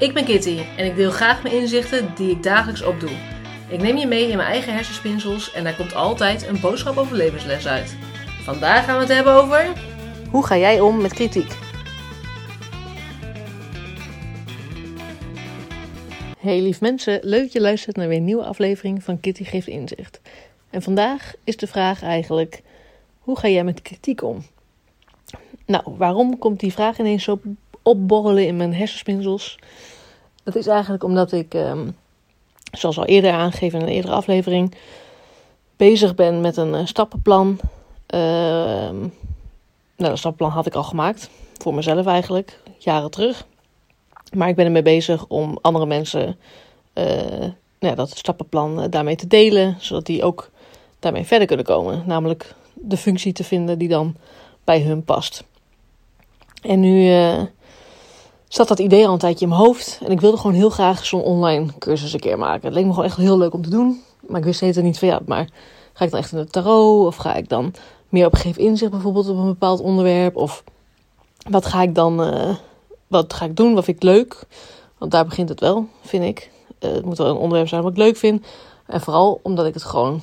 Ik ben Kitty en ik deel graag mijn inzichten die ik dagelijks opdoe. Ik neem je mee in mijn eigen hersenspinsels en daar komt altijd een boodschap over levensles uit. Vandaag gaan we het hebben over... Hoe ga jij om met kritiek? Hey lief mensen, leuk dat je luistert naar weer een nieuwe aflevering van Kitty Geeft Inzicht. En vandaag is de vraag eigenlijk, hoe ga jij met kritiek om? Nou, waarom komt die vraag ineens zo opborrelen in mijn hersenspinsels? Dat is eigenlijk omdat ik, um, zoals al eerder aangegeven in een eerdere aflevering, bezig ben met een uh, stappenplan. Uh, nou, dat stappenplan had ik al gemaakt, voor mezelf eigenlijk, jaren terug. Maar ik ben ermee bezig om andere mensen uh, nou dat stappenplan daarmee te delen, zodat die ook daarmee verder kunnen komen. Namelijk de functie te vinden die dan bij hun past. En nu zat dat idee al een tijdje in mijn hoofd. En ik wilde gewoon heel graag zo'n online cursus een keer maken. Het leek me gewoon echt heel leuk om te doen. Maar ik wist steeds niet van ja, maar ga ik dan echt in het tarot? Of ga ik dan meer op gegeven inzicht bijvoorbeeld op een bepaald onderwerp? Of wat ga ik dan uh, wat ga ik doen? Wat vind ik leuk? Want daar begint het wel, vind ik. Uh, het moet wel een onderwerp zijn wat ik leuk vind. En vooral omdat ik het gewoon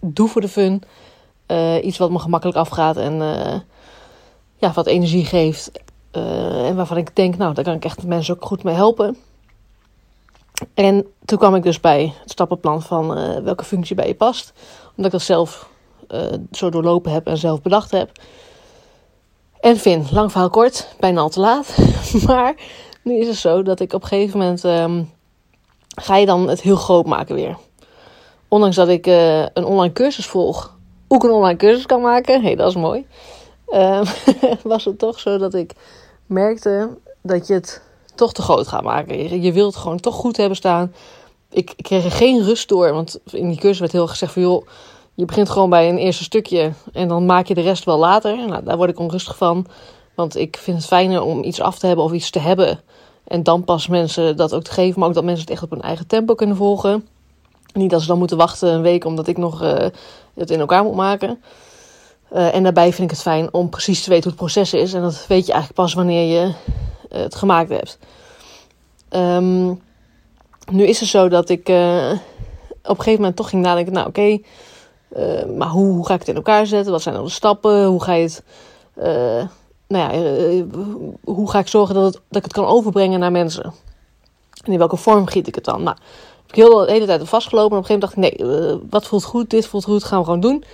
doe voor de fun. Uh, iets wat me gemakkelijk afgaat en ja, wat energie geeft. Uh, en waarvan ik denk, nou, daar kan ik echt mensen ook goed mee helpen. En toen kwam ik dus bij het stappenplan van welke functie bij je past. Omdat ik dat zelf zo doorlopen heb en zelf bedacht heb. En Vin, lang verhaal kort, bijna al te laat. maar nu is het zo dat ik op een gegeven moment um, ga je dan het heel groot maken weer ondanks dat ik een online cursus volg, ook een online cursus kan maken. Hey, dat is mooi. Uh, was het toch zo dat ik merkte dat je het toch te groot gaat maken. Je, wilt gewoon toch goed hebben staan. Ik, ik, kreeg er geen rust door, want in die cursus werd heel gezegd van joh, je begint gewoon bij een eerste stukje en dan maak je de rest wel later. Nou, daar word ik onrustig van, want ik vind het fijner om iets af te hebben of iets te hebben. En dan pas mensen dat ook te geven, maar ook dat mensen het echt op hun eigen tempo kunnen volgen. Niet dat ze dan moeten wachten een week omdat ik nog uh, het in elkaar moet maken. Uh, en daarbij vind ik het fijn om precies te weten hoe het proces is. En dat weet je eigenlijk pas wanneer je uh, het gemaakt hebt. Um, nu is het zo dat ik op een gegeven moment toch ging nadenken. Nou oké, maar hoe, ga ik het in elkaar zetten? Wat zijn dan de stappen? Hoe ga je het... nou ja, hoe ga ik zorgen dat, het, dat ik het kan overbrengen naar mensen? En in welke vorm giet ik het dan? Nou, ik heel de hele tijd vastgelopen. En op een gegeven moment dacht ik, nee, wat voelt goed, dit voelt goed, gaan we gewoon doen.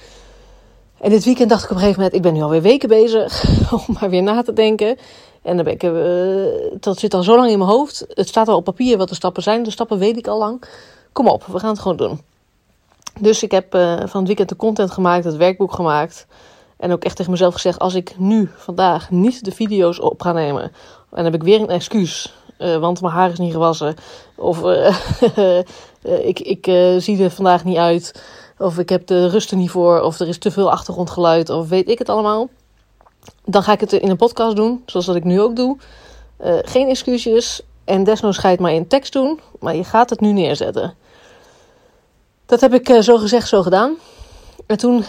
En dit weekend dacht ik op een gegeven moment, ik ben nu alweer weken bezig om maar weer na te denken. En dan ben ik, uh, dat zit al zo lang in mijn hoofd. Het staat al op papier wat de stappen zijn. De stappen weet ik al lang. Kom op, we gaan het gewoon doen. Dus ik heb uh, van het weekend de content gemaakt, het werkboek gemaakt. En ook echt tegen mezelf gezegd, als ik nu, vandaag, niet de video's op ga nemen... en dan heb ik weer een excuus uh, want mijn haar is niet gewassen. Of ik, ik zie er vandaag niet uit. Of ik heb de rust er niet voor. Of er is te veel achtergrondgeluid. Of weet ik het allemaal. Dan ga ik het in een podcast doen. Zoals dat ik nu ook doe. geen excuses. En desnoods ga je het maar in tekst doen. Maar je gaat het nu neerzetten. Dat heb ik zo gezegd, zo gedaan. En toen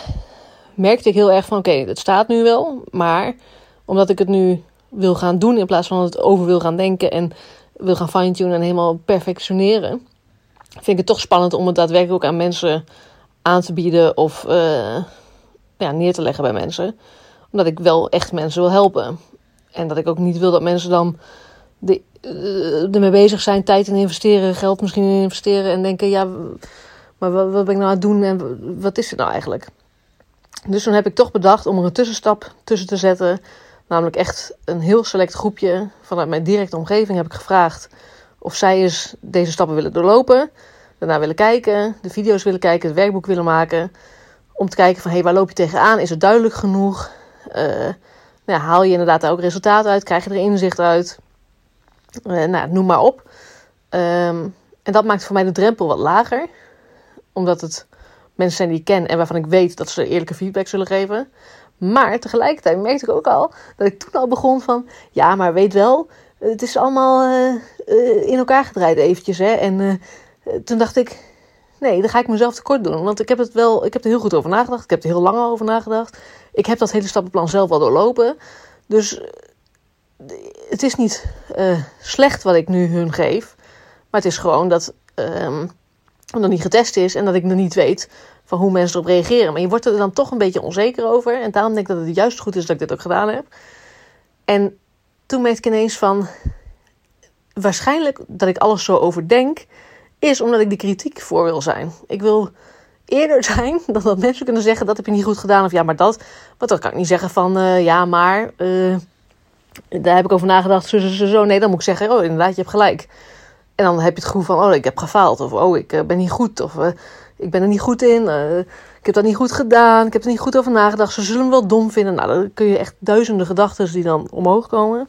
merkte ik heel erg van... Oké, het staat nu wel. Maar omdat ik het nu wil gaan doen in plaats van het over wil gaan denken en wil gaan fine-tunen en helemaal perfectioneren, vind ik het toch spannend om het daadwerkelijk ook aan mensen aan te bieden of uh, ja, neer te leggen bij mensen. Omdat ik wel echt mensen wil helpen. En dat ik ook niet wil dat mensen dan de, uh, ermee bezig zijn, tijd in investeren, geld misschien in investeren en denken, ja, maar wat, wat ben ik nou aan het doen en wat is het nou eigenlijk? Dus toen heb ik toch bedacht om er een tussenstap tussen te zetten Namelijk echt een heel select groepje vanuit mijn directe omgeving heb ik gevraagd of zij eens deze stappen willen doorlopen. Daarna willen kijken, de video's willen kijken, het werkboek willen maken. Om te kijken van hé, hey, waar loop je tegenaan? Is het duidelijk genoeg? Uh, nou, haal je inderdaad ook resultaten uit? Krijg je er inzicht uit? Uh, nou, noem maar op. Um, en dat maakt voor mij de drempel wat lager. Omdat het mensen zijn die ik ken en waarvan ik weet dat ze eerlijke feedback zullen geven. Maar tegelijkertijd merkte ik ook al dat ik toen al begon van... Ja, maar weet wel, het is allemaal uh, in elkaar gedraaid eventjes. Hè? En toen dacht ik, nee, dan ga ik mezelf tekort doen. Want ik heb, het wel, ik heb er heel goed over nagedacht. Ik heb er heel lang over nagedacht. Ik heb dat hele stappenplan zelf al doorlopen. Dus het is niet uh, slecht wat ik nu hun geef. Maar het is gewoon dat um, het nog niet getest is en dat ik nog niet weet van hoe mensen erop reageren. Maar je wordt er dan toch een beetje onzeker over. En daarom denk ik dat het juist goed is dat ik dit ook gedaan heb. En toen merkte ik ineens van... Waarschijnlijk dat ik alles zo overdenk... is omdat ik die kritiek voor wil zijn. Ik wil eerder zijn dan dat mensen kunnen zeggen... dat heb je niet goed gedaan of ja, maar dat. Want dan kan ik niet zeggen van... Uh, ja, maar... Uh, daar heb ik over nagedacht, zo, zo, zo. Nee, dan moet ik zeggen, oh, inderdaad, je hebt gelijk. En dan heb je het gevoel van, oh, ik heb gefaald. Of, oh, ik uh, ben niet goed. Of, ik ben er niet goed in. Ik heb dat niet goed gedaan. Ik heb er niet goed over nagedacht. Ze zullen me wel dom vinden. Nou, dan kun je echt duizenden gedachten die dan omhoog komen.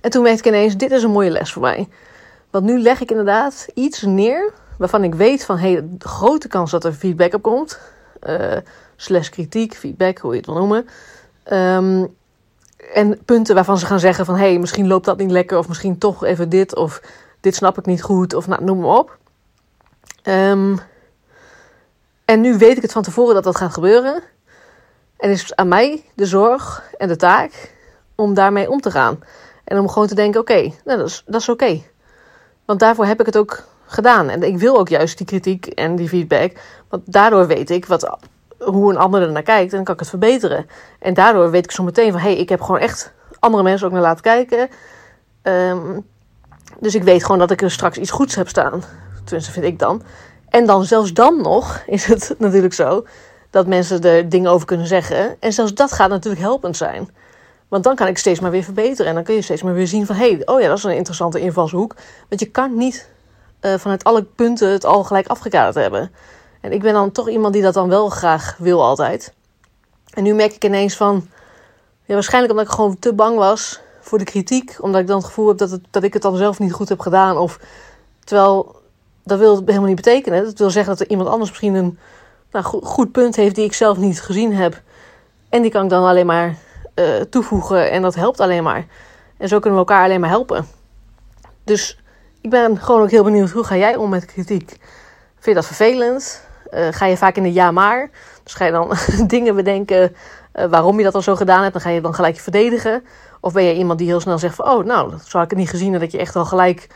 En toen merkte ik ineens, dit is een mooie les voor mij. Want nu leg ik inderdaad iets neer waarvan ik weet van, hey, grote kans dat er feedback op komt. Uh, slash kritiek, feedback, hoe je het wil noemen. Um, en punten waarvan ze gaan zeggen van, hey, misschien loopt dat niet lekker. Of misschien toch even dit. Of dit snap ik niet goed. Of nou, noem maar op. Um, en nu weet ik het van tevoren dat dat gaat gebeuren. En is aan mij de zorg en de taak om daarmee om te gaan. En om gewoon te denken: oké, nou, dat is, dat is oké. Want daarvoor heb ik het ook gedaan. En ik wil ook juist die kritiek en die feedback. Want daardoor weet ik wat, hoe een ander er naar kijkt. En dan kan ik het verbeteren. En daardoor weet ik zo meteen van: hé, hey, ik heb gewoon echt andere mensen ook naar laten kijken. Um, dus ik weet gewoon dat ik er straks iets goeds heb staan. Tenminste, vind ik dan. En dan zelfs dan nog is het natuurlijk zo dat mensen er dingen over kunnen zeggen. En zelfs dat gaat natuurlijk helpend zijn. Want dan kan ik steeds maar weer verbeteren. En dan kun je steeds maar weer zien van... hé, hey, oh ja, dat is een interessante invalshoek. Want je kan niet uh, vanuit alle punten het al gelijk afgekaderd hebben. En ik ben dan toch iemand die dat dan wel graag wil altijd. En nu merk ik ineens van... Ja, waarschijnlijk omdat ik gewoon te bang was voor de kritiek. Omdat ik dan het gevoel heb dat, het, dat ik het dan zelf niet goed heb gedaan. Of terwijl dat wil helemaal niet betekenen. Dat wil zeggen dat er iemand anders misschien een nou, goed punt heeft die ik zelf niet gezien heb. En die kan ik dan alleen maar uh, toevoegen en dat helpt alleen maar. En zo kunnen we elkaar alleen maar helpen. Dus ik ben gewoon ook heel benieuwd, hoe ga jij om met kritiek? Vind je dat vervelend? Uh, ga je vaak in de ja maar? Dus ga je dan dingen bedenken uh, waarom je dat al zo gedaan hebt? Dan ga je dan gelijk je verdedigen? Of ben je iemand die heel snel zegt van... oh, nou, dat zou ik niet gezien... dat je echt al gelijk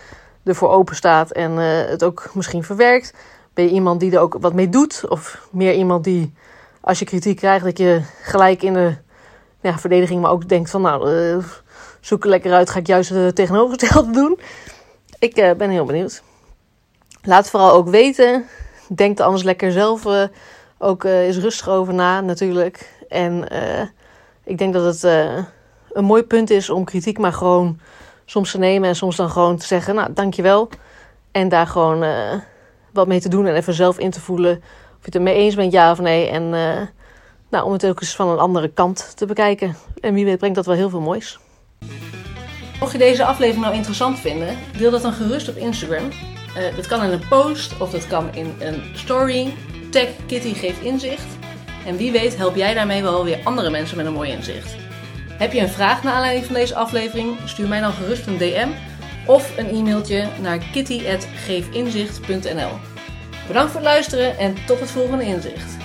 ervoor open staat en het ook misschien verwerkt? Ben je iemand die er ook wat mee doet? Of meer iemand die, als je kritiek krijgt, dat je gelijk in de ja, verdediging, maar ook denkt van, nou, uh, zoek er lekker uit, ga ik juist het tegenovergestelde doen? Ik uh, ben heel benieuwd. Laat vooral ook weten. Denk er anders lekker zelf ook eens rustig over na, natuurlijk. En ik denk dat het een mooi punt is om kritiek maar gewoon soms te nemen en soms dan gewoon te zeggen, nou, dankjewel. En daar gewoon wat mee te doen en even zelf in te voelen of je het ermee eens bent, ja of nee. En nou, om het ook eens van een andere kant te bekijken. En wie weet brengt dat wel heel veel moois. Mocht je deze aflevering nou interessant vinden, deel dat dan gerust op Instagram. Uh, dat kan in een post of dat kan in een story. Tag Kitty geeft inzicht. En wie weet help jij daarmee wel weer andere mensen met een mooi inzicht. Heb je een vraag naar aanleiding van deze aflevering? Stuur mij dan gerust een DM of een e-mailtje naar kitty.geefinzicht.nl. Bedankt voor het luisteren en tot het volgende inzicht.